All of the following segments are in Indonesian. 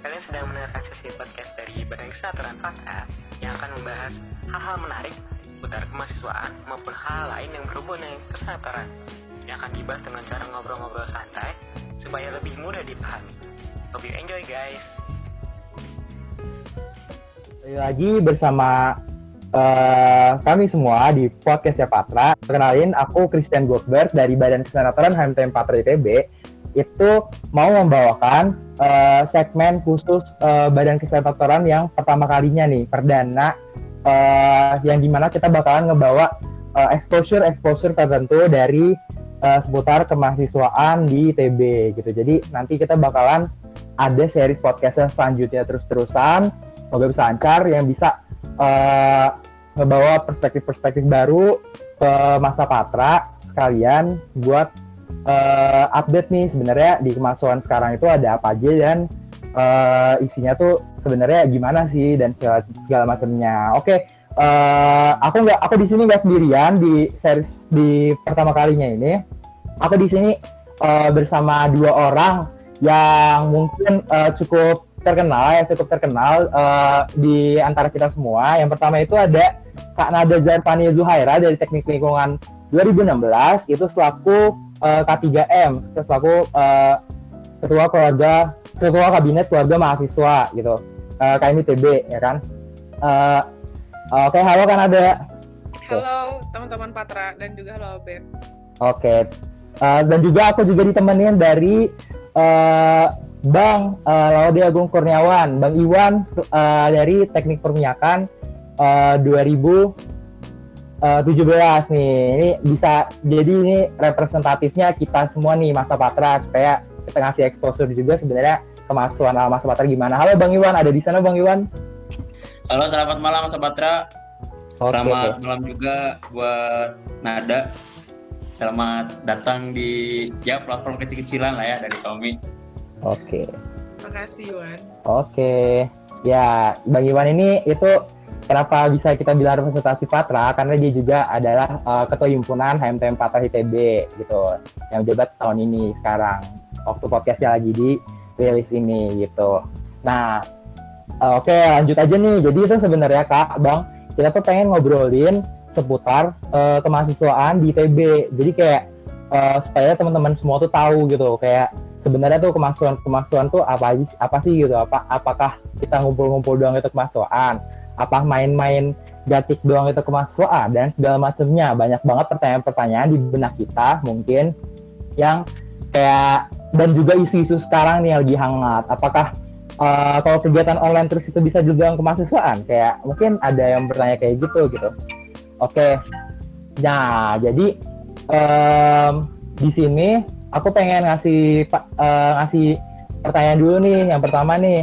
kalian sedang mendengarkan sesi podcast dari Badan Kesatuan Fakta yang akan membahas hal-hal menarik seputar kemahasiswaan maupun hal lain yang berhubungan dengan kesatuan yang akan dibahas dengan cara ngobrol-ngobrol santai supaya lebih mudah dipahami. Hope you enjoy guys. lagi bersama uh, kami semua di podcast Patra. Kenalin, aku Christian Goldberg dari Badan Kesenatoran HMTM Patra ITB. Itu mau membawakan uh, segmen khusus uh, Badan Kesenatoran yang pertama kalinya nih, perdana, uh, yang di mana kita bakalan ngebawa uh, exposure exposure tertentu dari uh, seputar kemahasiswaan di ITB gitu. Jadi nanti kita bakalan ada series podcast selanjutnya terus-terusan. Semoga bisa lancar yang bisa uh, ngebawa perspektif-perspektif baru ke masa patra sekalian buat uh, update nih sebenarnya di kemasukan sekarang itu ada apa aja dan uh, isinya tuh sebenarnya gimana sih dan segala, segala macamnya. Oke, okay, uh, aku nggak aku di sini nggak sendirian di series di pertama kalinya ini. Aku di sini uh, bersama dua orang yang mungkin uh, cukup terkenal ya cukup terkenal uh, di antara kita semua. Yang pertama itu ada Kak Nada Zarfani Zuhaira dari Teknik Lingkungan 2016 itu selaku uh, K3M, selaku uh, ketua keluarga ketua kabinet keluarga mahasiswa gitu. Uh, KMITB ya kan. Uh, Oke, okay, halo kan ada. Halo teman-teman Patra dan juga halo Ben. Oke. Okay. Uh, dan juga aku juga ditemenin dari uh, Bang uh, Laude Agung Kurniawan, Bang Iwan uh, dari Teknik Perminyakan uh, 2017 nih. Ini bisa jadi ini representatifnya kita semua nih masa Patra supaya kita ngasih exposure juga sebenarnya kemasukan masa Patra gimana. Halo Bang Iwan, ada di sana Bang Iwan? Halo, selamat malam masa Patra. Okay. Selamat malam juga buat Nada. Selamat datang di ya platform kecil-kecilan lah ya dari Tommy. Oke. Okay. Makasih Iwan. Oke. Okay. Ya, Bang Iwan ini itu kenapa bisa kita bilang representasi Patra karena dia juga adalah uh, ketua himpunan HMTM Patra ITB gitu yang jabat tahun ini sekarang waktu podcastnya lagi di rilis ini gitu. Nah, uh, oke okay, lanjut aja nih. Jadi itu sebenarnya Kak, Bang, kita tuh pengen ngobrolin seputar uh, kemahasiswaan di ITB. Jadi kayak uh, supaya teman-teman semua tuh tahu gitu kayak sebenarnya tuh kemasukan kemasukan tuh apa apa sih gitu apa apakah kita ngumpul-ngumpul doang itu kemasukan apa main-main gatik doang itu kemasukan dan segala macamnya. Banyak banget pertanyaan-pertanyaan di benak kita mungkin yang kayak dan juga isu-isu sekarang nih yang lagi hangat. Apakah uh, kalau kegiatan online terus itu bisa juga kemahasiswaan? Kayak mungkin ada yang bertanya kayak gitu gitu. Oke. Okay. nah jadi um, di sini aku pengen ngasih uh, ngasih pertanyaan dulu nih. Yang pertama nih,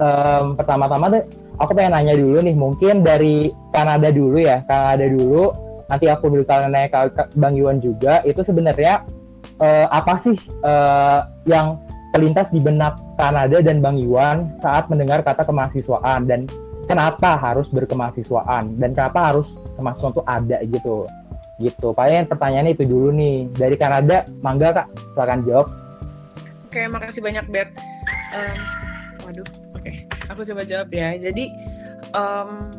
um, pertama-tama tuh aku pengen nanya dulu nih. Mungkin dari Kanada dulu ya, Kanada dulu. Nanti aku bakal nanya ke Bang Iwan juga. Itu sebenarnya uh, apa sih uh, yang terlintas di benak Kanada dan Bang Iwan saat mendengar kata kemahasiswaan dan kenapa harus berkemahasiswaan dan kenapa harus kemahasiswaan itu ada gitu gitu paling pertanyaannya itu dulu nih dari Kanada mangga kak silakan jawab oke makasih banyak Bet um, waduh. Aku coba jawab ya. Jadi um,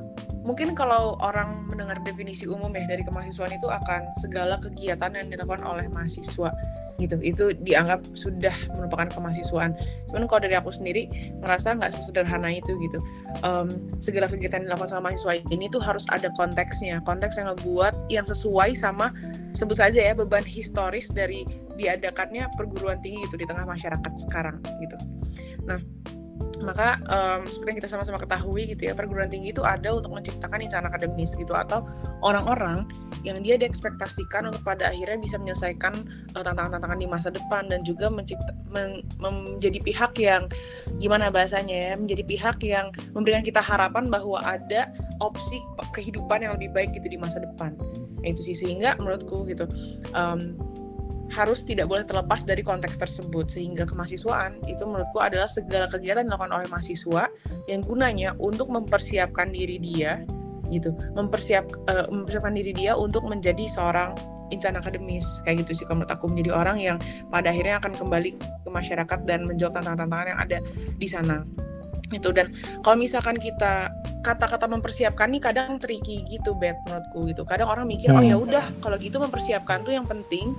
mungkin kalau orang mendengar definisi umum ya dari kemahasiswaan itu akan segala kegiatan yang dilakukan oleh mahasiswa gitu. Itu dianggap sudah merupakan kemahasiswaan. Cuman kalau dari aku sendiri merasa nggak sesederhana itu gitu. Um, segala kegiatan yang dilakukan sama mahasiswa ini tuh harus ada konteksnya. Konteks yang ngebuat yang sesuai sama sebut saja ya beban historis dari diadakannya perguruan tinggi gitu di tengah masyarakat sekarang gitu. Nah maka um, seperti yang kita sama-sama ketahui gitu ya perguruan tinggi itu ada untuk menciptakan insan akademis gitu atau orang-orang yang dia diekspektasikan untuk pada akhirnya bisa menyelesaikan uh, tantangan-tantangan di masa depan dan juga mencipta men, menjadi pihak yang gimana bahasanya ya menjadi pihak yang memberikan kita harapan bahwa ada opsi kehidupan yang lebih baik gitu di masa depan. Itu sih sehingga menurutku gitu um, harus tidak boleh terlepas dari konteks tersebut. Sehingga kemahasiswaan itu menurutku adalah segala kegiatan dilakukan oleh mahasiswa yang gunanya untuk mempersiapkan diri dia gitu. Mempersiap uh, mempersiapkan diri dia untuk menjadi seorang insan akademis. Kayak gitu sih kalau menurut aku. Menjadi orang yang pada akhirnya akan kembali ke masyarakat dan menjawab tantangan-tantangan yang ada di sana. Itu dan kalau misalkan kita kata-kata mempersiapkan nih kadang tricky gitu bet menurutku gitu. Kadang orang mikir oh Hmm. ya udah kalau gitu mempersiapkan tuh yang penting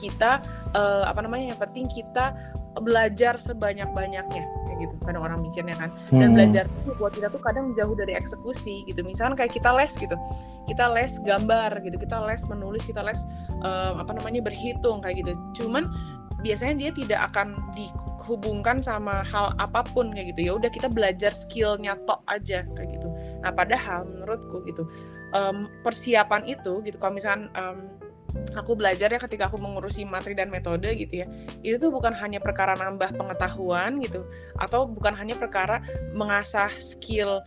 kita eh, apa namanya yang penting kita belajar sebanyak-banyaknya. Kayak gitu kadang orang mikirnya kan. Dan Hmm. belajar tuh buat kita tuh kadang jauh dari eksekusi gitu. Misalkan kayak kita les gitu. Kita les gambar gitu kita les menulis kita les eh, apa namanya berhitung kayak gitu. Cuman biasanya dia tidak akan dihubungkan sama hal apa pun kayak gitu. Ya udah kita belajar skillnya tok aja kayak gitu. Nah padahal menurutku gitu em, persiapan itu gitu kalau misalkan em, aku belajar ya ketika aku mengurusi materi dan metode gitu ya itu tuh bukan hanya perkara nambah pengetahuan gitu atau bukan hanya perkara mengasah skill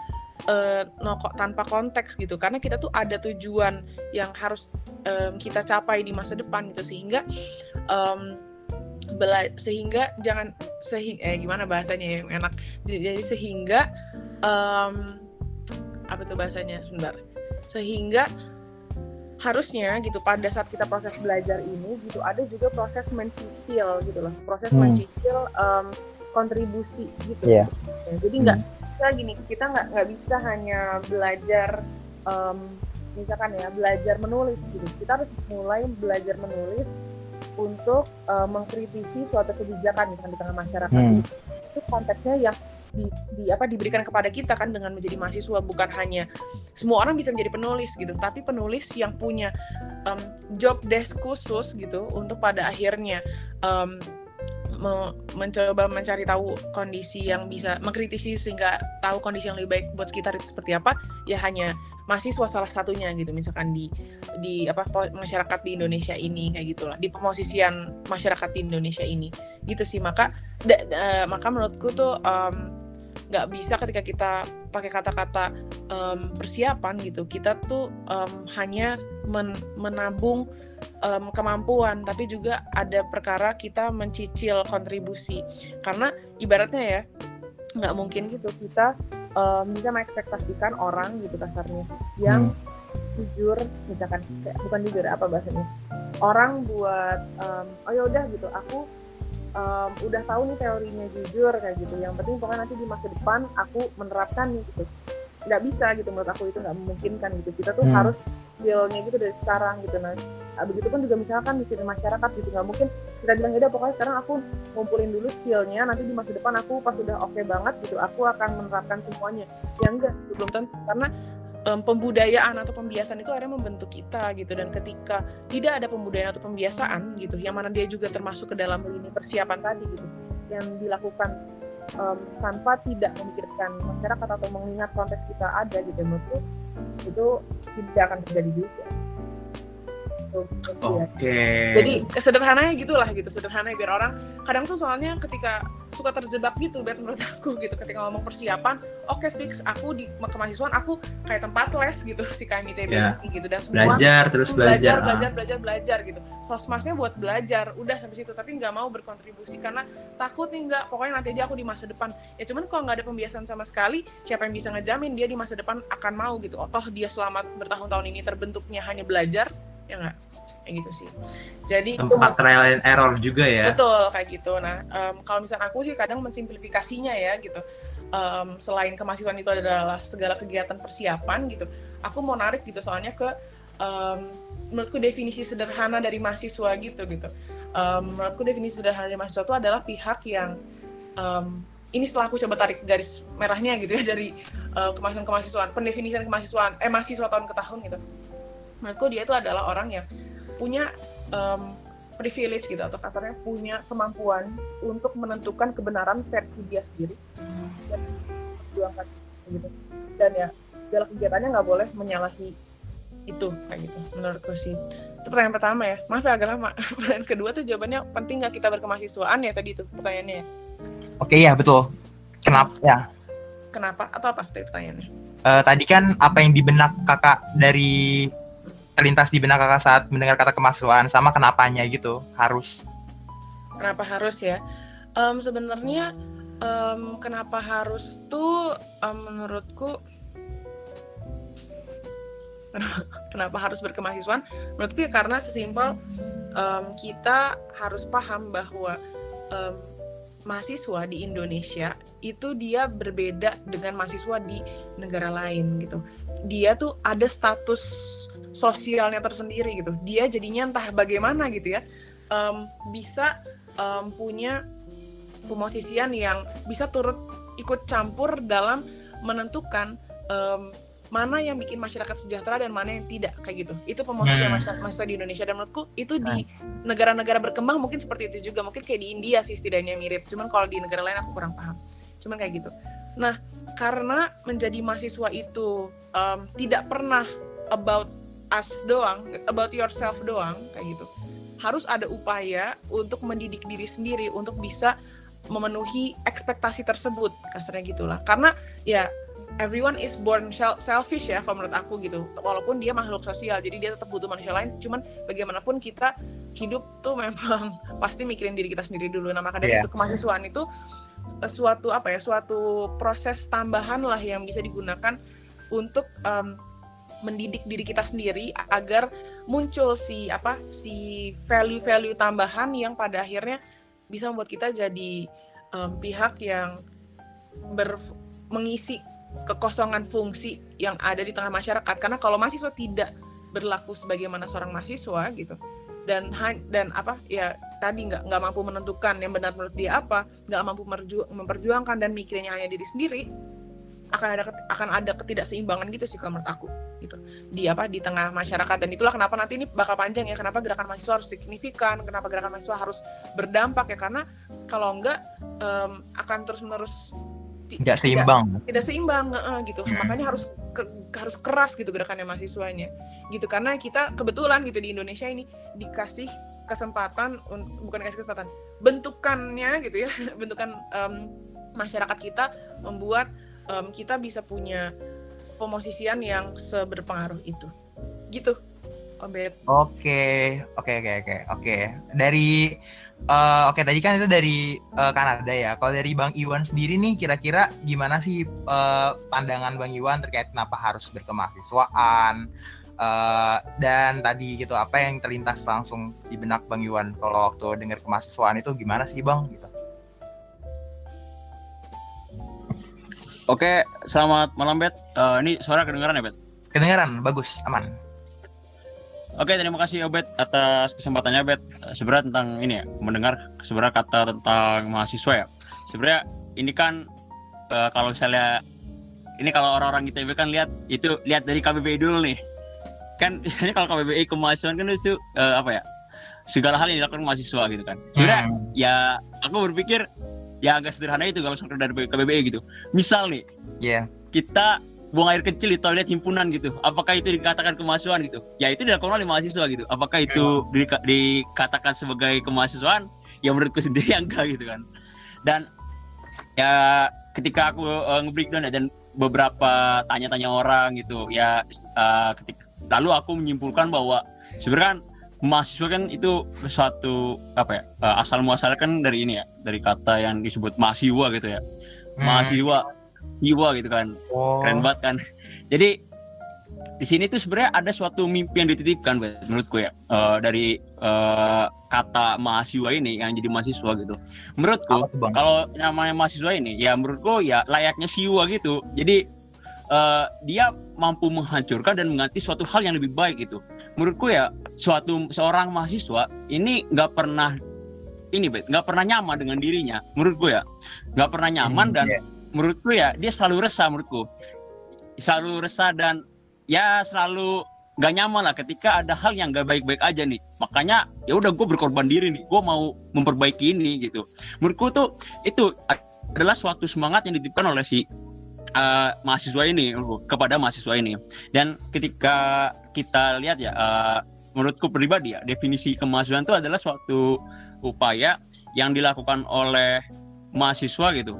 eh, no, kok- tanpa konteks gitu. Karena kita tuh ada tujuan yang harus em, kita capai di masa depan gitu. Sehingga em, bela- sehingga jangan sehingga eh gimana bahasanya ya yang enak. Jadi sehingga em, apa tuh bahasanya? Sebentar. Sehingga harusnya gitu pada saat kita proses belajar ini gitu ada juga proses mencicil gitu loh proses Hmm. mencicil em, kontribusi gitu Iya. Ya, jadi nggak kita gini kita nggak nggak bisa hanya belajar em, misalkan ya belajar menulis gitu kita harus mulai belajar menulis untuk eh, mengkritisi suatu kebijakan misalkan di tengah masyarakat Hmm. itu konteksnya yang di, di apa diberikan kepada kita kan dengan menjadi mahasiswa bukan hanya semua orang bisa menjadi penulis gitu tapi penulis yang punya em, job desk khusus gitu untuk pada akhirnya me- mencoba mencari tahu kondisi yang bisa mengkritisi sehingga tahu kondisi yang lebih baik buat sekitar itu seperti apa ya hanya mahasiswa salah satunya gitu misalkan di di apa masyarakat di Indonesia ini kayak gitulah di pemosisian masyarakat di Indonesia ini. Gitu sih maka da- da- maka menurutku tuh em, nggak bisa ketika kita pakai kata-kata em, persiapan gitu kita tuh em, hanya men- menabung em, kemampuan tapi juga ada perkara kita mencicil kontribusi. Karena ibaratnya ya nggak mungkin gitu kita em, bisa mengekspektasikan orang gitu kasarnya yang jujur misalkan kayak bukan jujur apa bahasanya? Orang buat em, oh ya udah gitu aku em, udah tahu nih teorinya jujur kayak gitu. Yang penting pokoknya nanti di masa depan aku menerapkan nih gitu. Nggak bisa gitu menurut aku itu nggak memungkinkan gitu. Kita tuh Hmm. harus skillnya gitu dari sekarang gitu nah ah, begitu pun juga misalkan mikirin masyarakat gitu. Nggak mungkin kita bilang ya pokoknya sekarang aku ngumpulin dulu skillnya nanti di masa depan aku pas udah oke banget gitu aku akan menerapkan semuanya. Ya enggak gitu, belum tentu karena em, pembudayaan atau pembiasaan itu akhirnya membentuk kita gitu. Dan ketika tidak ada pembudayaan atau pembiasaan gitu yang mana dia juga termasuk ke dalam lini persiapan tadi gitu yang dilakukan em, tanpa tidak memikirkan masyarakat atau mengingat konteks kita ada gitu menurutku itu tidak akan terjadi juga Gitu. Oke. Jadi sederhananya gitulah gitu, sederhananya biar orang kadang tuh soalnya ketika suka terjebak gitu, biar menurut aku gitu ketika ngomong persiapan, oke fix aku di kemahasiswaan aku kayak tempat les gitu si KMITB Ya. gitu dan semua Belajar terus tuh belajar. belajar, ah. belajar, belajar, belajar gitu. Sosmasnya buat belajar, udah sampai situ. Tapi nggak mau berkontribusi karena takut nih nggak. Pokoknya nanti aja aku di masa depan. Ya cuman kalau nggak ada pembiasaan sama sekali, siapa yang bisa ngejamin dia di masa depan akan mau gitu. Oh, toh dia selama bertahun-tahun ini terbentuknya hanya belajar, ya nggak? Kayak gitu sih. Jadi itu Tempat trial and error juga ya. Betul kayak gitu. Nah, em, kalau misalnya aku sih kadang mensimplifikasinya ya gitu. Em, selain kemahasiswaan itu adalah segala kegiatan persiapan gitu. Aku mau narik gitu soalnya ke em, menurutku definisi sederhana dari mahasiswa gitu gitu. Em, menurutku definisi sederhana dari mahasiswa itu adalah pihak yang em, ini setelah aku coba tarik garis merahnya gitu ya dari eh, kemahasiswaan kemahasiswaan, pendefinisian kemahasiswaan, eh mahasiswa tahun ke tahun gitu. Menurutku dia itu adalah orang yang punya em, privilege gitu atau kasarnya punya kemampuan untuk menentukan kebenaran versi dia sendiri. Dan perjuangkan gitu. Dan ya segala kegiatannya nggak boleh menyalahi itu kayak gitu menurutku sih. Itu pertanyaan pertama ya. Maaf ya agak lama. Pertanyaan kedua tuh jawabannya penting nggak kita berkemahasiswaan ya? Tadi itu pertanyaannya ya. Oke ya betul. Kenapa? Ya? kenapa? Atau apa? Tadi pertanyaannya. Eh, tadi kan apa yang di benak kakak dari terlintas di benak kakak saat mendengar kata kemahasiswaan sama kenapanya gitu harus. kenapa harus ya? Em, sebenarnya em, kenapa harus tuh em, menurutku kenapa, harus berkemahasiswaan menurutku ya karena sesimpel em, kita harus paham bahwa em, mahasiswa di Indonesia itu dia berbeda dengan mahasiswa di negara lain gitu. Dia tuh ada status sosialnya tersendiri gitu. Dia jadinya entah bagaimana gitu ya em, bisa em, punya pemosisian yang bisa turut ikut campur dalam menentukan em, mana yang bikin masyarakat sejahtera dan mana yang tidak kayak gitu. Itu pemosisian Hmm. masyarakat mahasiswa di Indonesia. Dan menurutku itu di negara-negara berkembang mungkin seperti itu juga. Mungkin kayak di India sih setidaknya mirip. Cuman kalau di negara lain aku kurang paham. Cuman kayak gitu. Nah karena menjadi mahasiswa itu em, tidak pernah about us doang about yourself doang kayak gitu. Harus ada upaya untuk mendidik diri sendiri untuk bisa memenuhi ekspektasi tersebut kasarnya gitulah. Karena ya everyone is born selfish ya kalau menurut aku gitu. Walaupun dia makhluk sosial jadi dia tetap butuh manusia lain cuman bagaimanapun kita hidup tuh memang pasti mikirin diri kita sendiri dulu. Nah maka dari Iya. itu kemahasiswaan itu eh, suatu apa ya suatu proses tambahan lah yang bisa digunakan untuk em, mendidik diri kita sendiri agar muncul si apa si value-value tambahan yang pada akhirnya bisa membuat kita jadi em, pihak yang ber mengisi kekosongan fungsi yang ada di tengah masyarakat. Karena kalau mahasiswa tidak berlaku sebagaimana seorang mahasiswa gitu dan dan apa ya tadi nggak nggak mampu menentukan yang benar menurut dia apa nggak mampu merju- memperjuangkan dan mikirnya hanya diri sendiri akan ada akan ada ketidakseimbangan gitu sih kalau menurut aku gitu. Di apa di tengah masyarakat. Dan itulah kenapa nanti ini bakal panjang ya kenapa gerakan mahasiswa harus signifikan kenapa gerakan mahasiswa harus berdampak ya. Karena kalau enggak em, akan terus menerus Nggak seimbang. tidak seimbang nge- gitu. Hmm. makanya harus ke- harus keras gitu gerakannya mahasiswanya gitu. Karena kita kebetulan gitu di Indonesia ini dikasih kesempatan bukan dikasih kesempatan bentukannya gitu ya bentukan em, masyarakat kita membuat em, kita bisa punya pemosisian yang seberpengaruh itu gitu Obet Oke, oke, oke, oke, oke. Dari, eh, oke tadi kan itu dari eh, Kanada ya. Kalau dari Bang Iwan sendiri nih, kira-kira gimana sih eh, pandangan Bang Iwan terkait kenapa harus berkemahasiswaan? Eh, dan tadi gitu, apa yang terlintas langsung di benak Bang Iwan kalau waktu dengar kemahasiswaan itu gimana sih Bang? Gitu. Oke, selamat malam Bet. Eh, ini suara kedengaran ya Bet? Kedengaran, bagus, aman. Oke, terima kasih Obet atas kesempatannya Bet. Eh, Sebenarnya tentang ini ya, mendengar sebenarnya kata tentang mahasiswa ya. Sebenarnya ini kan eh, kalau misalnya ini kalau orang-orang ITB kan lihat itu lihat dari KBBI dulu nih. Kan biasanya kalau KBBI kemahasiswaan kan itu eh, apa ya? Segala hal yang dilakukan mahasiswa gitu kan. Sebenarnya Hmm. ya aku berpikir ya agak sederhana itu kalau sekedar dari KBBI gitu. Misal nih, Iya. kita buang air kecil di toilet himpunan gitu. Apakah itu dikatakan kemahasiswaan gitu? Ya itu dilakukan oleh mahasiswa gitu. Apakah itu dika- dikatakan sebagai kemahasiswaan? Ya menurutku sendiri enggak gitu kan. Dan ya ketika aku uh, nge-breakdown ya dan beberapa tanya-tanya orang gitu ya uh, ketika lalu aku menyimpulkan bahwa sebenarnya kan mahasiswa kan itu suatu apa ya uh, asal muasalnya kan dari ini ya dari kata yang disebut mahasiswa gitu ya. Hmm. mahasiswa jiwa gitu kan. Oh. keren banget kan. Jadi di sini tuh sebenarnya ada suatu mimpi yang dititipkan menurutku ya eh, dari eh, kata mahasiswa ini yang jadi mahasiswa gitu. Menurutku kalau namanya mahasiswa ini ya menurutku ya layaknya siwa gitu. Jadi eh, dia mampu menghancurkan dan mengganti suatu hal yang lebih baik gitu menurutku ya suatu seorang mahasiswa ini nggak pernah ini Bet, nggak pernah nyaman dengan dirinya menurutku ya. Nggak pernah nyaman Hmm, dan iya. menurutku ya dia selalu resah menurutku. Selalu resah dan ya selalu gak nyaman lah ketika ada hal yang gak baik-baik aja nih. Makanya ya udah gue berkorban diri nih gue mau memperbaiki ini gitu. Menurutku tuh itu adalah suatu semangat yang dititipkan oleh si uh, mahasiswa ini kepada mahasiswa ini dan ketika kita lihat ya uh, menurutku pribadi ya definisi kemahasiswaan itu adalah suatu upaya yang dilakukan oleh mahasiswa gitu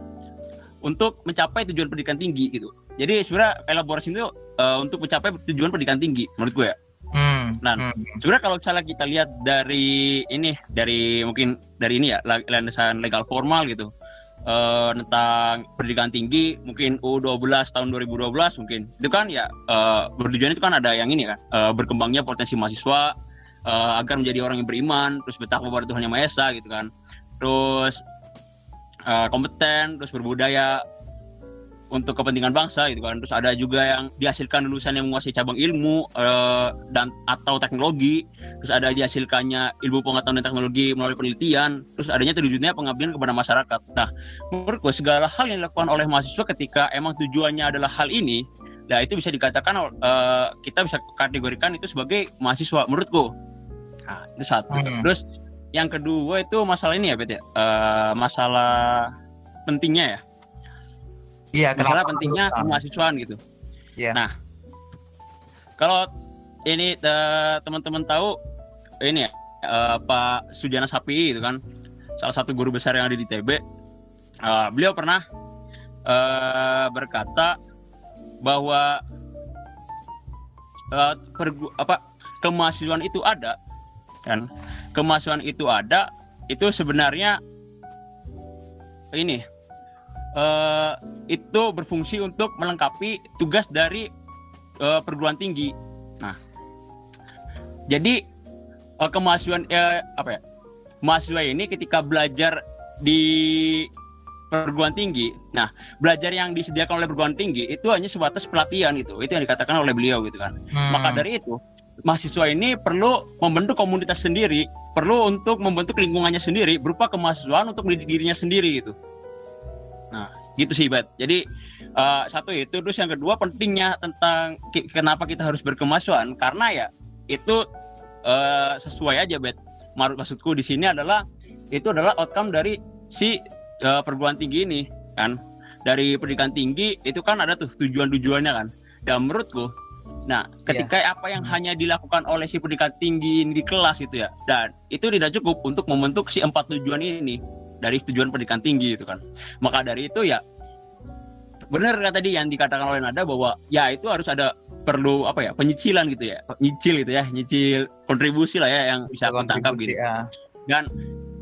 untuk mencapai tujuan pendidikan tinggi gitu jadi sebenarnya elaborasi itu uh, untuk mencapai tujuan pendidikan tinggi menurut gue ya Hmm. Nah, hmm. sebenarnya kalau misalnya kita lihat dari ini dari mungkin dari ini ya la- landasan legal formal gitu eh, tentang pendidikan tinggi mungkin U12 tahun 2012 mungkin. Itu kan ya eh, bertujuan itu kan ada yang ini kan eh, berkembangnya potensi mahasiswa eh, agar menjadi orang yang beriman terus betapa kepada Tuhan yang Maha Esa gitu kan. Terus eh, kompeten terus berbudaya untuk kepentingan bangsa gitu kan. Terus ada juga yang dihasilkan lulusan yang menguasai cabang ilmu eh, dan atau teknologi. Terus ada dihasilkannya ilmu pengetahuan dan teknologi melalui penelitian. Terus adanya terwujudnya pengabdian kepada masyarakat. Nah menurutku segala hal yang dilakukan oleh mahasiswa ketika emang tujuannya adalah hal ini nah itu bisa dikatakan eh, kita bisa kategorikan itu sebagai mahasiswa menurutku nah itu satu. Hmm. terus yang kedua itu masalah ini ya Bet ya? Eh, masalah pentingnya ya Iya, masalah kenapa? pentingnya Ah. kemahasiswaan gitu. Iya. Nah, kalau ini eh, teman-teman tahu ini ya eh, Pak Sujana Sapi itu kan salah satu guru besar yang ada di TB. eh, beliau pernah eh, berkata bahwa eh, pergu- apa kemahasiswaan itu ada kan kemahasiswaan itu ada itu sebenarnya ini eh, itu berfungsi untuk melengkapi tugas dari eh, perguruan tinggi. Nah, jadi eh, kemahasiswaan eh, apa ya? Mahasiswa ini ketika belajar di perguruan tinggi, nah belajar yang disediakan oleh perguruan tinggi itu hanya sebatas pelatihan gitu. Itu yang dikatakan oleh beliau gitu kan. Hmm. Maka dari itu, mahasiswa ini perlu membentuk komunitas sendiri, perlu untuk membentuk lingkungannya sendiri berupa kemahasiswaan untuk mendidik dirinya sendiri gitu. Gitu sih, Bet. Jadi eh, satu itu, terus yang kedua pentingnya tentang ki- kenapa kita harus berkemahasiswaan karena ya itu eh, sesuai aja, Bet. Maksudku di sini adalah itu adalah outcome dari si eh, perguruan tinggi ini kan. Dari pendidikan tinggi itu kan ada tuh tujuan-tujuannya kan. Dan menurutku Nah, ketika apa yang hanya dilakukan oleh si pendidikan tinggi ini di kelas gitu ya, dan itu tidak cukup untuk membentuk si empat tujuan ini dari tujuan pendidikan tinggi itu kan. Maka dari itu ya benar kan tadi yang dikatakan oleh Nada bahwa ya itu harus ada perlu apa ya penyicilan gitu ya, nyicil gitu ya, nyicil kontribusi lah ya yang bisa aku tangkap gitu. Ya. Dan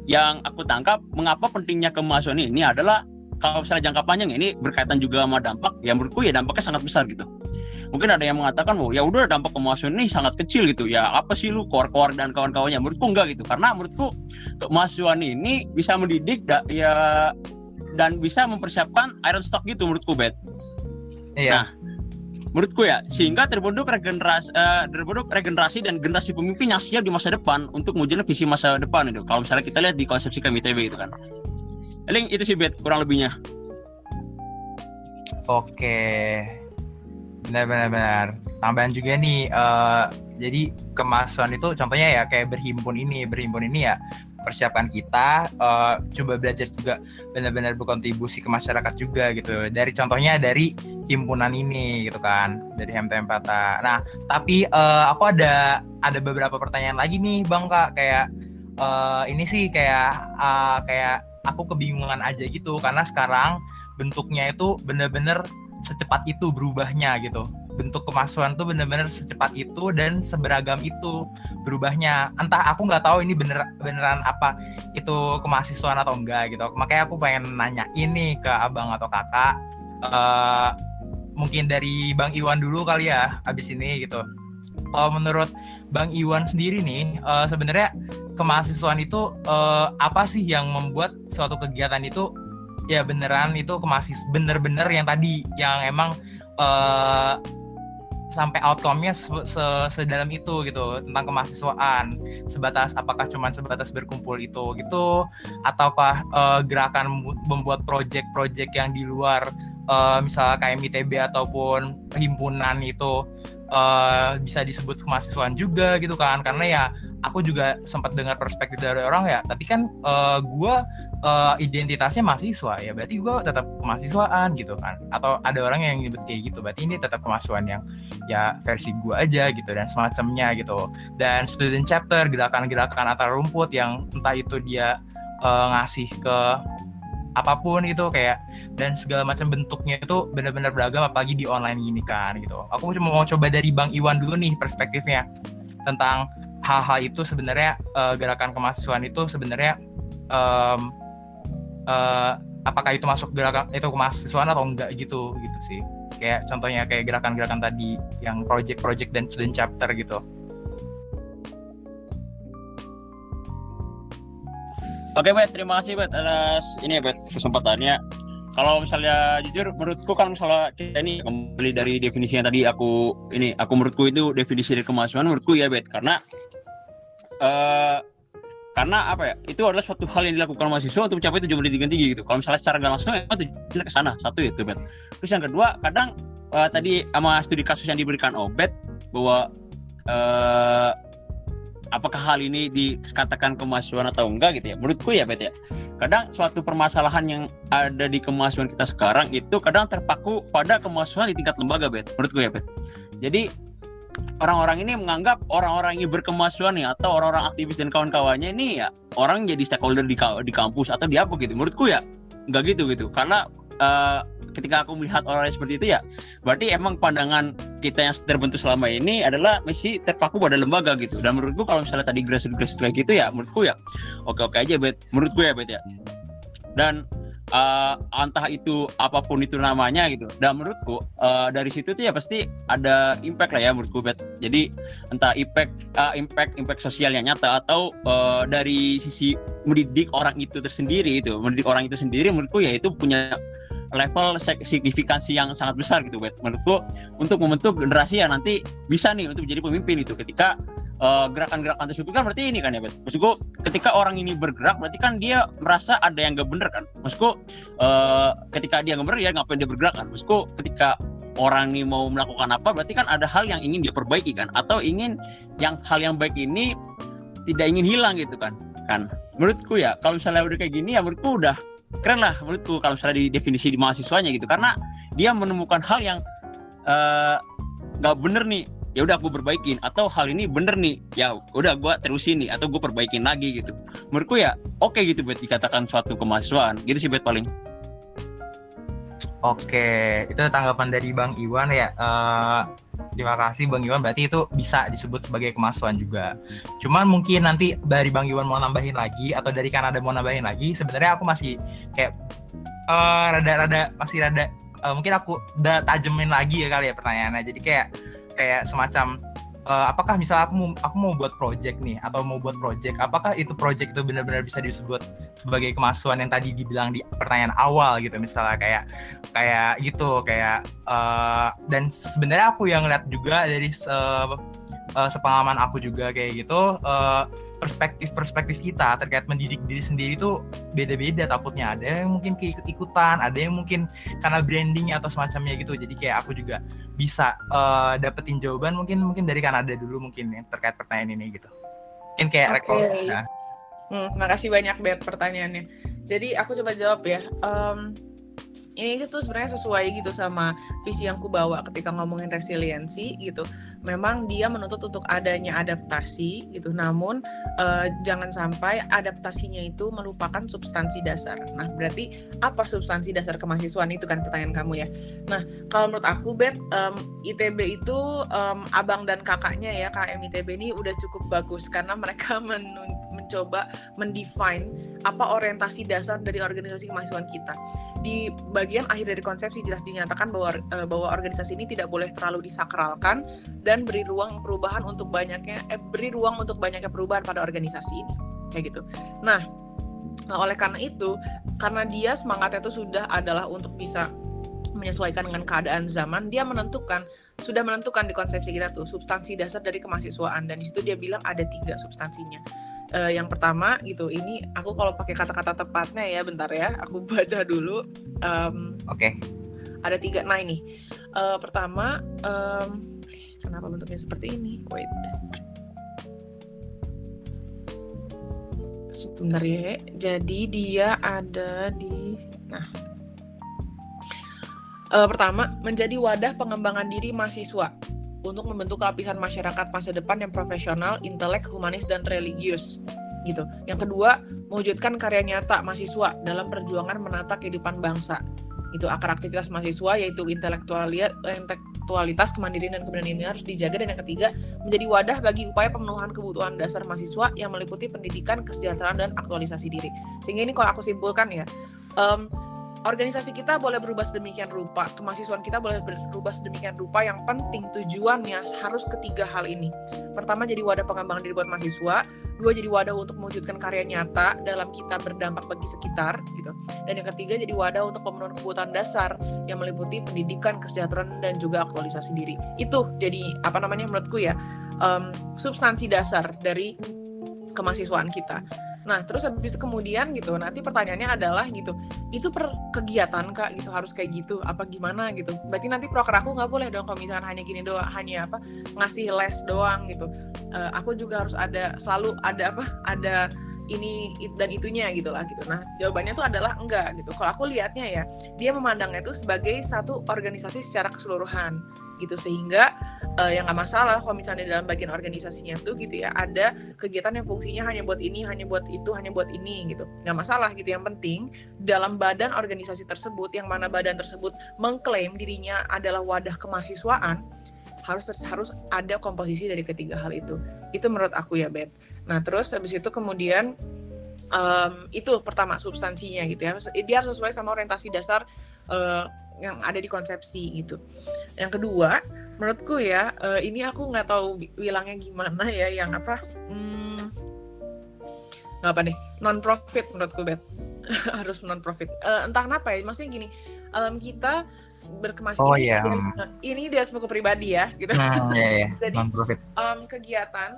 yang aku tangkap mengapa pentingnya kemahasiswaan ini adalah kalau misalnya jangka panjang ini berkaitan juga sama dampak, ya menurutku ya dampaknya sangat besar gitu. Mungkin ada yang mengatakan bahwa ya udah dampak kemahasiswaan ini sangat kecil gitu ya. Apa sih lu koar-koar dan kawan-kawannya? Menurutku enggak gitu. Karena menurutku kemahasiswaan ini bisa mendidik da- ya dan bisa mempersiapkan iron stock gitu menurutku bet. Iya. Nah, menurutku ya sehingga terbentuk regenerasi eh, terbentuk regenerasi dan generasi pemimpin yang siap di masa depan untuk mewujudkan visi masa depan itu kalau misalnya kita lihat di konsepsi KMITB itu kan paling itu sih bet kurang lebihnya Oke. Benar benar benar. Tambahan juga nih eh, jadi kemahasiswaan itu contohnya ya kayak berhimpun ini, berhimpun ini ya persiapkan kita eh, coba belajar juga benar-benar berkontribusi ke masyarakat juga gitu. Dari contohnya dari himpunan ini gitu kan, dari HMTM Pata. Nah, tapi eh, aku ada ada beberapa pertanyaan lagi nih Bang Kak kayak eh, ini sih kayak eh, kayak aku kebingungan aja gitu karena sekarang bentuknya itu bener-bener secepat itu berubahnya gitu. Bentuk kemahasiswaan tuh bener-bener secepat itu dan seberagam itu berubahnya. Entah aku nggak tahu ini bener beneran apa itu kemahasiswaan atau enggak gitu. Makanya aku pengen nanya ini ke abang atau kakak Eh, mungkin dari bang Iwan dulu kali ya abis ini gitu. Kalau menurut bang Iwan sendiri nih eh, sebenarnya kemahasiswaan itu eh, apa sih yang membuat suatu kegiatan itu ya beneran itu mahasiswa bener-bener yang tadi yang emang eh, sampai outcome-nya se- se- sedalam itu gitu tentang kemahasiswaan. Sebatas apakah cuman sebatas berkumpul itu gitu ataukah eh, gerakan mem- membuat project-project yang di luar eh, misalnya KMITB ataupun himpunan itu eh, bisa disebut kemahasiswaan juga gitu kan. Karena ya aku juga sempat dengar perspektif dari orang ya tapi kan eh, gua eh, identitasnya mahasiswa ya berarti gue tetap kemahasiswaan gitu kan atau ada orang yang nyebut kayak gitu berarti ini tetap kemahasiswaan yang ya versi gue aja gitu dan semacamnya gitu. Dan student chapter gerakan-gerakan antar rumput yang entah itu dia eh, ngasih ke apa pun itu kayak dan segala macam bentuknya itu benar-benar beragam apalagi di online gini kan gitu. Aku cuma mau coba dari bang Iwan dulu nih perspektifnya tentang hal-hal itu sebenarnya eh, gerakan kemahasiswaan itu sebenarnya em, eh, apakah itu masuk gerakan itu kemahasiswaan atau enggak gitu gitu sih kayak contohnya kayak gerakan-gerakan tadi yang project-project dan student chapter gitu Oke, Bet, terima kasih, Bet, atas ini Bet, kesempatannya. Kalau misalnya jujur, menurutku kan misalnya kita ini kembali dari definisi yang tadi aku ini, aku menurutku itu definisi dari kemahasiswaan menurutku ya, Bet, karena eh karena apa ya? Itu adalah suatu hal yang dilakukan mahasiswa untuk mencapai tujuan pendidikan tinggi gitu. Kalau misalnya secara nggak langsung ya tujuannya ke sana. Satu itu, Bet. Terus yang kedua, kadang eh, tadi sama studi kasus yang diberikan Obet bahwa eh apakah hal ini dikatakan kemahasiswaan atau enggak gitu ya menurutku ya Bet ya kadang suatu permasalahan yang ada di kemahasiswaan kita sekarang itu kadang terpaku pada kemahasiswaan di tingkat lembaga Bet menurutku ya Bet jadi orang-orang ini menganggap orang-orang yang berkemahasiswaan nih atau orang-orang aktivis dan kawan-kawannya ini ya orang jadi stakeholder di, di kampus atau di apa gitu. Menurutku ya nggak gitu gitu. Karena eh, ketika aku melihat orang seperti itu ya berarti emang pandangan kita yang terbentuk selama ini adalah masih terpaku pada lembaga gitu. Dan menurutku kalau misalnya tadi grassroots grassroots kayak gitu ya menurutku ya oke oke aja bet. Menurutku ya bet ya. Dan eh, entah itu apa pun itu namanya gitu. Dan menurutku eh, dari situ tuh ya pasti ada impact lah ya menurutku bet jadi entah impact eh, impact impact sosial yang nyata atau eh, dari sisi mendidik orang itu tersendiri itu mendidik orang itu sendiri menurutku ya itu punya level signifikansi yang sangat besar gitu Bet. menurutku untuk membentuk generasi yang nanti bisa nih untuk menjadi pemimpin itu ketika eh, gerakan-gerakan tersebut kan berarti ini kan ya Bet. maksudku ketika orang ini bergerak berarti kan dia merasa ada yang gak bener kan? Maksudku eh, ketika dia gak bener ya ngapain dia bergerak kan? Maksudku ketika orang ini mau melakukan apa berarti kan ada hal yang ingin dia perbaiki kan? Atau ingin yang hal yang baik ini tidak ingin hilang gitu kan? Kan? Menurutku ya kalau misalnya udah kayak gini ya menurutku udah keren lah menurutku kalau misalnya di definisi di mahasiswanya gitu. Karena dia menemukan hal yang eh, nggak bener nih ya udah aku perbaikin atau hal ini bener nih ya udah gua terusin nih atau gue perbaikin lagi gitu menurutku ya oke gitu buat dikatakan suatu kemahasiswaan gitu sih bet paling Oke, itu tanggapan dari Bang Iwan ya. Eh, terima kasih Bang Iwan. Berarti itu bisa disebut sebagai kemasuan juga. Cuman mungkin nanti dari Bang Iwan mau nambahin lagi atau dari Kanada mau nambahin lagi. Sebenarnya aku masih kayak eh, rada-rada masih rada eh, mungkin aku udah tajemin lagi ya kali ya pertanyaannya. Jadi kayak kayak semacam eh, apakah misalnya aku mau aku mau buat project nih atau mau buat project, apakah itu project itu benar-benar bisa disebut sebagai kemasuan yang tadi dibilang di pertanyaan awal gitu misalnya kayak kayak gitu kayak eh, dan sebenarnya aku yang lihat juga dari se- eh, sepengalaman aku juga kayak gitu eh, perspektif-perspektif kita terkait mendidik diri sendiri itu beda-beda takutnya ada yang mungkin keikut-ikutan ada yang mungkin karena branding atau semacamnya gitu jadi kayak aku juga bisa eh, dapetin jawaban mungkin mungkin dari Kanada dulu mungkin ya, terkait pertanyaan ini gitu mungkin kayak rekor nah, Hmm, makasih banyak Bet pertanyaannya. Jadi aku coba jawab ya. Em, ini tuh sebenarnya sesuai gitu sama visi yang ku bawa ketika ngomongin resiliensi gitu. Memang dia menuntut untuk adanya adaptasi gitu. Namun eh, jangan sampai adaptasinya itu melupakan substansi dasar. Nah, berarti apa substansi dasar kemahasiswaan itu kan pertanyaan kamu ya. Nah, kalau menurut aku Bet em, ITB itu em, abang dan kakaknya ya KM ITB ini udah cukup bagus karena mereka mencoba mendefine apa orientasi dasar dari organisasi kemahasiswaan kita. Di bagian akhir dari konsepsi jelas dinyatakan bahwa eh, bahwa organisasi ini tidak boleh terlalu disakralkan dan beri ruang perubahan untuk banyaknya eh, beri ruang untuk banyaknya perubahan pada organisasi ini. Kayak gitu. Nah, oleh karena itu, karena dia semangatnya itu sudah adalah untuk bisa menyesuaikan dengan keadaan zaman, dia menentukan sudah menentukan di konsepsi kita tuh substansi dasar dari kemahasiswaan dan di situ dia bilang ada tiga substansinya. Eh, yang pertama gitu, ini aku kalau pakai kata-kata tepatnya ya, bentar ya, aku baca dulu. Em, oke ada tiga. Nah ini, Eh, pertama, em, kenapa bentuknya seperti ini? Wait. Sebentar ya. Jadi dia ada di, nah. Eh, pertama, menjadi wadah pengembangan diri mahasiswa untuk membentuk lapisan masyarakat masa depan yang profesional, intelek, humanis, dan religius. Gitu. Yang kedua, mewujudkan karya nyata mahasiswa dalam perjuangan menata kehidupan bangsa itu akar aktivitas mahasiswa yaitu intelektualitas kemandirian dan keberanian ini harus dijaga dan yang ketiga menjadi wadah bagi upaya pemenuhan kebutuhan dasar mahasiswa yang meliputi pendidikan kesejahteraan dan aktualisasi diri sehingga ini kalau aku simpulkan ya em, organisasi kita boleh berubah sedemikian rupa, kemahasiswaan kita boleh berubah sedemikian rupa. Yang penting tujuannya harus ketiga hal ini. Pertama jadi wadah pengembangan diri buat mahasiswa, dua jadi wadah untuk mewujudkan karya nyata dalam kita berdampak bagi sekitar gitu. Dan yang ketiga jadi wadah untuk pemenuhan kebutuhan dasar yang meliputi pendidikan, kesejahteraan dan juga aktualisasi diri. Itu jadi apa namanya menurutku ya um, substansi dasar dari kemahasiswaan kita. Nah, terus habis itu kemudian gitu, nanti pertanyaannya adalah gitu, itu per kegiatan kak gitu harus kayak gitu, apa gimana gitu? Berarti nanti proker aku nggak boleh dong kalau misalkan hanya gini doang, hanya apa ngasih les doang gitu. Uh, aku juga harus ada selalu ada apa? Ada ini dan itunya gitu lah gitu. Nah jawabannya tuh adalah enggak gitu. Kalau aku lihatnya ya dia memandangnya itu sebagai satu organisasi secara keseluruhan gitu. Sehingga uh, yang nggak masalah kalau misalnya dalam bagian organisasinya tuh gitu ya ada kegiatan yang fungsinya hanya buat ini hanya buat itu hanya buat ini gitu. Nggak masalah gitu. Yang penting dalam badan organisasi tersebut yang mana badan tersebut mengklaim dirinya adalah wadah kemahasiswaan harus harus ada komposisi dari ketiga hal itu. Itu menurut aku ya Beb. Nah terus habis itu kemudian um, itu pertama substansinya gitu ya. Dia harus sesuai sama orientasi dasar uh, yang ada di konsepsi gitu. Yang kedua, menurutku ya uh, ini aku nggak tahu bilangnya gimana ya yang apa hmm, nggak apa deh non profit menurutku bet harus non profit uh, entah kenapa ya maksudnya gini um, kita berkemasan oh, ini, iya. ini dia sebuah pribadi ya gitu hmm, iya, iya. jadi non profit um, kegiatan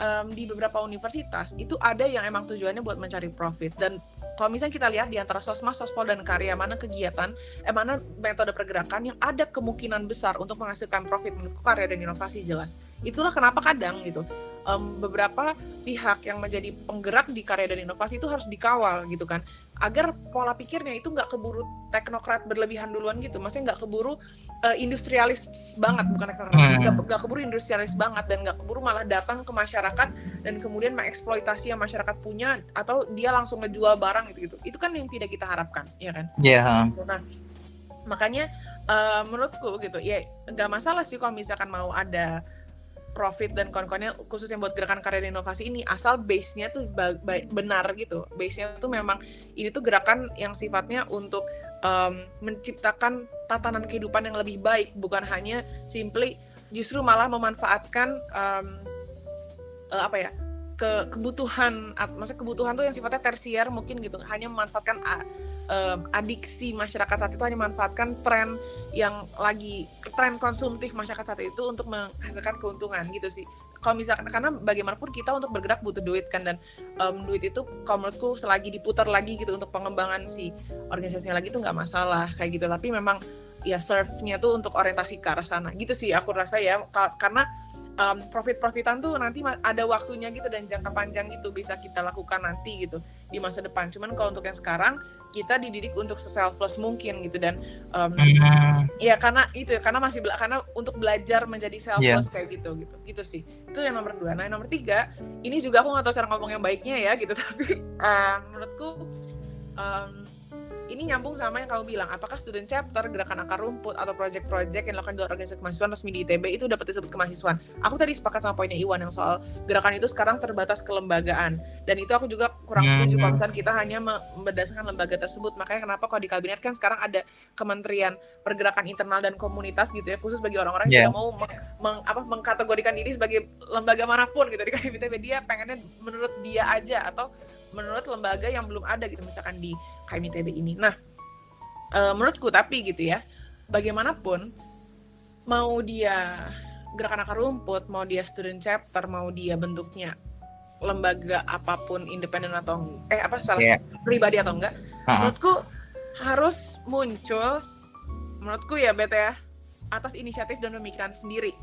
um, di beberapa universitas itu ada yang emang tujuannya buat mencari profit dan kalau misalnya kita lihat di antara sosmas, sospol dan karya mana kegiatan, eh mana metode pergerakan yang ada kemungkinan besar untuk menghasilkan profit menurut karya dan inovasi jelas. Itulah kenapa kadang gitu um, beberapa pihak yang menjadi penggerak di karya dan inovasi itu harus dikawal gitu kan agar pola pikirnya itu nggak keburu teknokrat berlebihan duluan gitu maksudnya nggak keburu uh, industrialis banget bukan teknokrat hmm. nggak keburu industrialis banget dan nggak keburu malah datang ke masyarakat dan kemudian mengeksploitasi yang masyarakat punya atau dia langsung ngejual barang gitu gitu itu kan yang tidak kita harapkan ya kan Iya. yeah. nah makanya uh, menurutku gitu ya nggak masalah sih kalau misalkan mau ada profit dan kawan-kawannya khusus yang buat gerakan karya dan inovasi ini asal base-nya tuh benar gitu. Base-nya tuh memang ini tuh gerakan yang sifatnya untuk um, menciptakan tatanan kehidupan yang lebih baik, bukan hanya simply justru malah memanfaatkan um, apa ya ke kebutuhan maksudnya kebutuhan tuh yang sifatnya tersier mungkin gitu. Hanya memanfaatkan adiksi masyarakat saat itu hanya memanfaatkan tren yang lagi tren konsumtif masyarakat saat itu untuk menghasilkan keuntungan gitu sih. Kalau misalkan karena bagaimanapun kita untuk bergerak butuh duit kan dan um, duit itu kalau menurutku selagi diputar lagi gitu untuk pengembangan si organisasinya lagi itu nggak masalah kayak gitu. Tapi memang ya serve-nya tuh untuk orientasi ke arah sana. Gitu sih aku rasa ya karena um, profit-profitan tuh nanti ada waktunya gitu dan jangka panjang itu bisa kita lakukan nanti gitu di masa depan. Cuman kalau untuk yang sekarang kita dididik untuk selfless mungkin gitu dan um, ya karena itu ya karena masih bela karena untuk belajar menjadi selfless yeah. kayak gitu gitu gitu sih itu yang nomor dua. Nah yang nomor tiga ini juga aku nggak tahu cara ngomong yang baiknya ya gitu tapi um, menurutku um, ini nyambung sama yang kamu bilang, apakah student chapter, gerakan akar rumput, atau project-project yang dilakukan di luar organisasi kemahasiswaan resmi di ITB itu dapat disebut kemahasiswaan. Aku tadi sepakat sama poinnya Iwan yang soal gerakan itu sekarang terbatas kelembagaan. Dan itu aku juga kurang setuju kalau misalnya kita hanya berdasarkan lembaga tersebut. Makanya kenapa kalau di kabinet kan sekarang ada Kementerian Pergerakan Internal dan Komunitas gitu ya, khusus bagi orang-orang yeah. yang tidak mau meng, meng, apa, mengkategorikan diri sebagai lembaga mana pun gitu di kabinet. Dia pengennya menurut dia aja atau menurut lembaga yang belum ada gitu misalkan di KMITB ini. Nah, e, menurutku tapi gitu ya, bagaimanapun mau dia gerakan akar rumput, mau dia student chapter, mau dia bentuknya lembaga apa pun independen atau eh apa salah yeah. pribadi atau enggak, uh-huh. menurutku harus muncul menurutku ya bete ya atas inisiatif dan pemikiran sendiri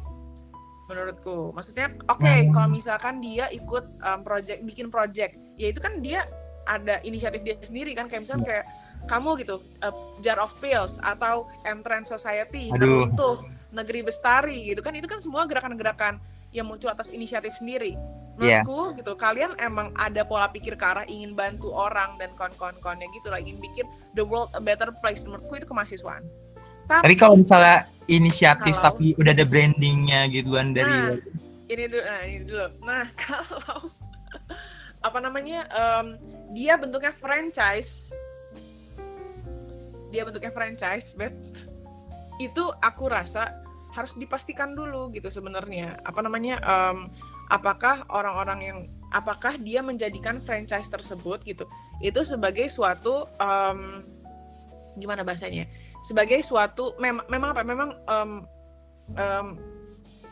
menurutku maksudnya oke okay, hmm. kalau misalkan dia ikut um, project bikin project ya itu kan dia ada inisiatif dia sendiri kan kayak misalnya kayak kamu gitu uh, jar of pills atau entrance society untuk negeri bestari gitu kan itu kan semua gerakan-gerakan yang muncul atas inisiatif sendiri. Iya. menurutku yeah. gitu kalian emang ada pola pikir ke arah ingin bantu orang dan kon-kon-konnya gitu lah ingin bikin the world a better place. Menurutku itu kemahasiswaan. Tapi, tapi kalau misalnya inisiatif kalau, tapi udah ada brandingnya gituan dari nah, ini dulu nah ini dulu. Nah kalau apa namanya um, dia bentuknya franchise. Dia bentuknya franchise, bet. Itu aku rasa harus dipastikan dulu gitu sebenarnya. Apa namanya em, apakah orang-orang yang apakah dia menjadikan franchise tersebut gitu. Itu sebagai suatu em, gimana bahasanya? Sebagai suatu memang memang apa? Memang em, em,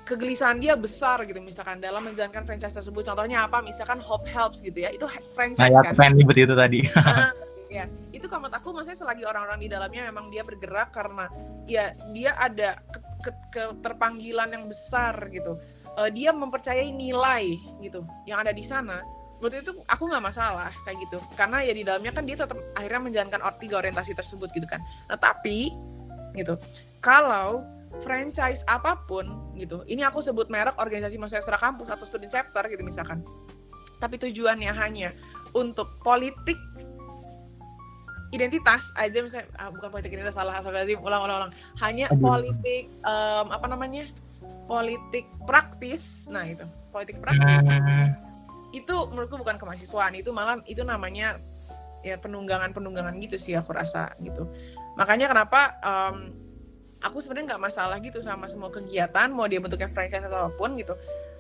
kegelisahan dia besar gitu misalkan dalam menjalankan franchise tersebut. Contohnya apa? Misalkan Hope Helps gitu ya itu he- Nah, franchise ya kan? pengen nyebut itu tadi. Ah, ya itu kalau menurut aku maksudnya selagi orang-orang di dalamnya memang dia bergerak karena ya dia ada ke- ke- keterpanggilan yang besar gitu. Eh, dia mempercayai nilai gitu yang ada di sana. Menurut itu aku nggak masalah kayak gitu. Karena ya di dalamnya kan dia tetap akhirnya menjalankan tiga orientasi tersebut gitu kan. Nah tapi gitu. Kalau franchise apa pun gitu. Ini aku sebut merek organisasi mahasiswa kampus atau student chapter gitu misalkan. Tapi tujuannya hanya untuk politik identitas aja misalnya ah, bukan politik identitas salah asal ulang ulang ulang. Hanya Aduh. politik em, apa namanya politik praktis nah itu politik praktis. Hmm, itu menurutku bukan kemahasiswaan itu malah itu namanya ya penunggangan penunggangan gitu sih aku rasa gitu. Makanya kenapa em, aku sebenarnya nggak masalah gitu sama semua kegiatan mau dia bentuknya franchise atau apa pun gitu.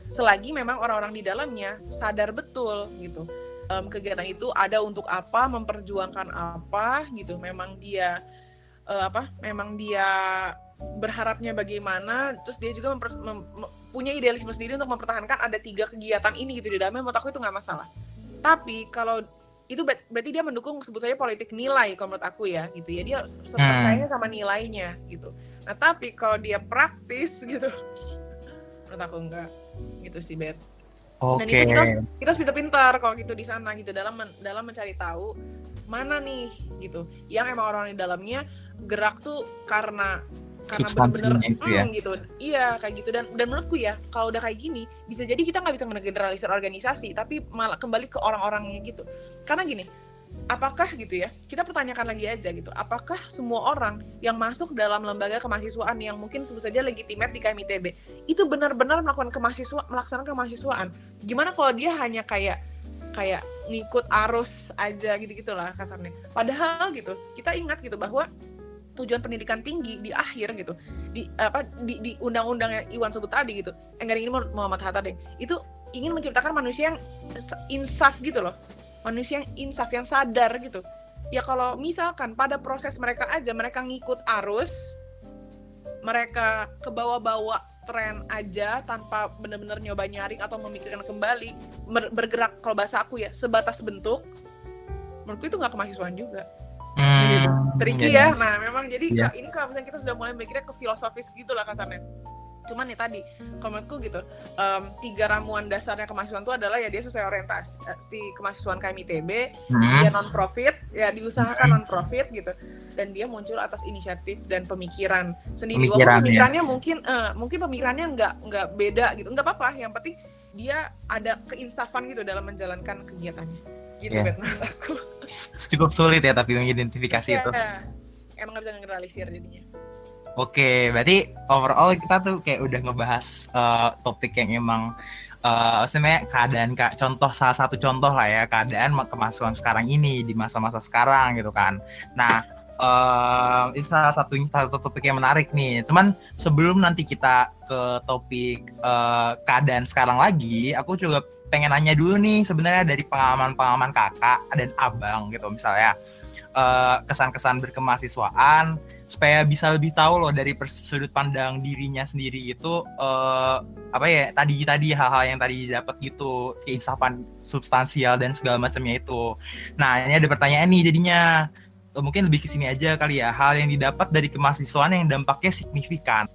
Selagi memang orang-orang di dalamnya sadar betul gitu Em, kegiatan itu ada untuk apa memperjuangkan apa gitu. Memang dia eh, apa memang dia berharapnya bagaimana terus dia juga memper- mem- mem- punya idealisme sendiri untuk mempertahankan ada tiga kegiatan ini gitu di dalamnya menurut aku itu nggak masalah. Tapi kalau itu ber- berarti dia mendukung sebut saja politik nilai kalau menurut aku ya gitu ya. Dia Hmm. percayanya sama nilainya gitu nah tapi kalau dia praktis gitu. Menurut aku enggak. Gitu sih Bet Oke. Dan itu kita harus- kita harus pintar-pintar kalau gitu di sana gitu. Dalam men- dalam mencari tahu mana nih gitu. Yang emang orang di dalamnya gerak tuh karena karena Substansinya bener-bener itu ya. "Hmm," gitu. Iya kayak gitu. Dan dan menurutku ya kalau udah kayak gini bisa jadi kita nggak bisa ngegeneralisir organisasi tapi malah kembali ke orang-orangnya gitu. Karena gini apakah gitu ya kita pertanyakan lagi aja gitu apakah semua orang yang masuk dalam lembaga kemahasiswaan yang mungkin sebut saja legitimate di KMITB itu benar-benar melakukan kemahasiswa melaksanakan kemahasiswaan? Gimana kalau dia hanya kayak kayak ngikut arus aja gitu gitulah kasarnya. Padahal gitu kita ingat gitu bahwa tujuan pendidikan tinggi di akhir gitu di apa di, di undang-undang yang Iwan sebut tadi gitu enggak ini Muhammad Hatta deh itu ingin menciptakan manusia yang insaf gitu loh manusia yang insaf yang sadar gitu. Ya kalau misalkan pada proses mereka aja mereka ngikut arus mereka ke bawah-bawa tren aja tanpa benar-benar nyoba nyaring atau memikirkan kembali bergerak kalau bahasa aku ya sebatas bentuk menurutku itu nggak kemahasiswaan juga. Hmm, tricky iya, ya. nah memang jadi Iya. Kak, ini kalau misalnya kita sudah mulai mikirnya ke filosofis gitu lah kasarnya cuman ya tadi kalau menurutku gitu em, tiga ramuan dasarnya kemahasiswaan itu adalah ya dia sesuai orientasi eh, di kemahasiswaan KMITB Hmm, dia non profit ya diusahakan non profit gitu dan dia muncul atas inisiatif dan pemikiran sendiri Pemikiran, walaupun ya. pemikirannya mungkin eh, mungkin pemikirannya nggak nggak beda gitu nggak apa-apa yang penting dia ada keinsafan gitu dalam menjalankan kegiatannya gitu Iya. Bet, menurut aku cukup sulit ya tapi mengidentifikasi itu. Iya. emang nggak bisa generalisir jadinya Oke, berarti overall kita tuh kayak udah ngebahas eh, topik yang emang eh sebenarnya keadaan kak contoh salah satu contoh lah ya keadaan ma- kemasukan sekarang ini di masa-masa sekarang gitu kan. Nah, eh itu salah satunya salah satu topik yang menarik nih. Cuman sebelum nanti kita ke topik eh, keadaan sekarang lagi, aku juga pengen nanya dulu nih sebenarnya dari pengalaman-pengalaman kakak dan abang gitu misalnya kesan-kesan berkemahasiswaan supaya bisa lebih tahu loh dari sudut pandang dirinya sendiri itu eh, apa ya tadi tadi hal-hal yang tadi dapat gitu keinsafan substansial dan segala macamnya itu. Nah ini ada pertanyaan nih jadinya Eh, mungkin lebih ke sini aja kali ya hal yang didapat dari kemahasiswaan yang dampaknya signifikan.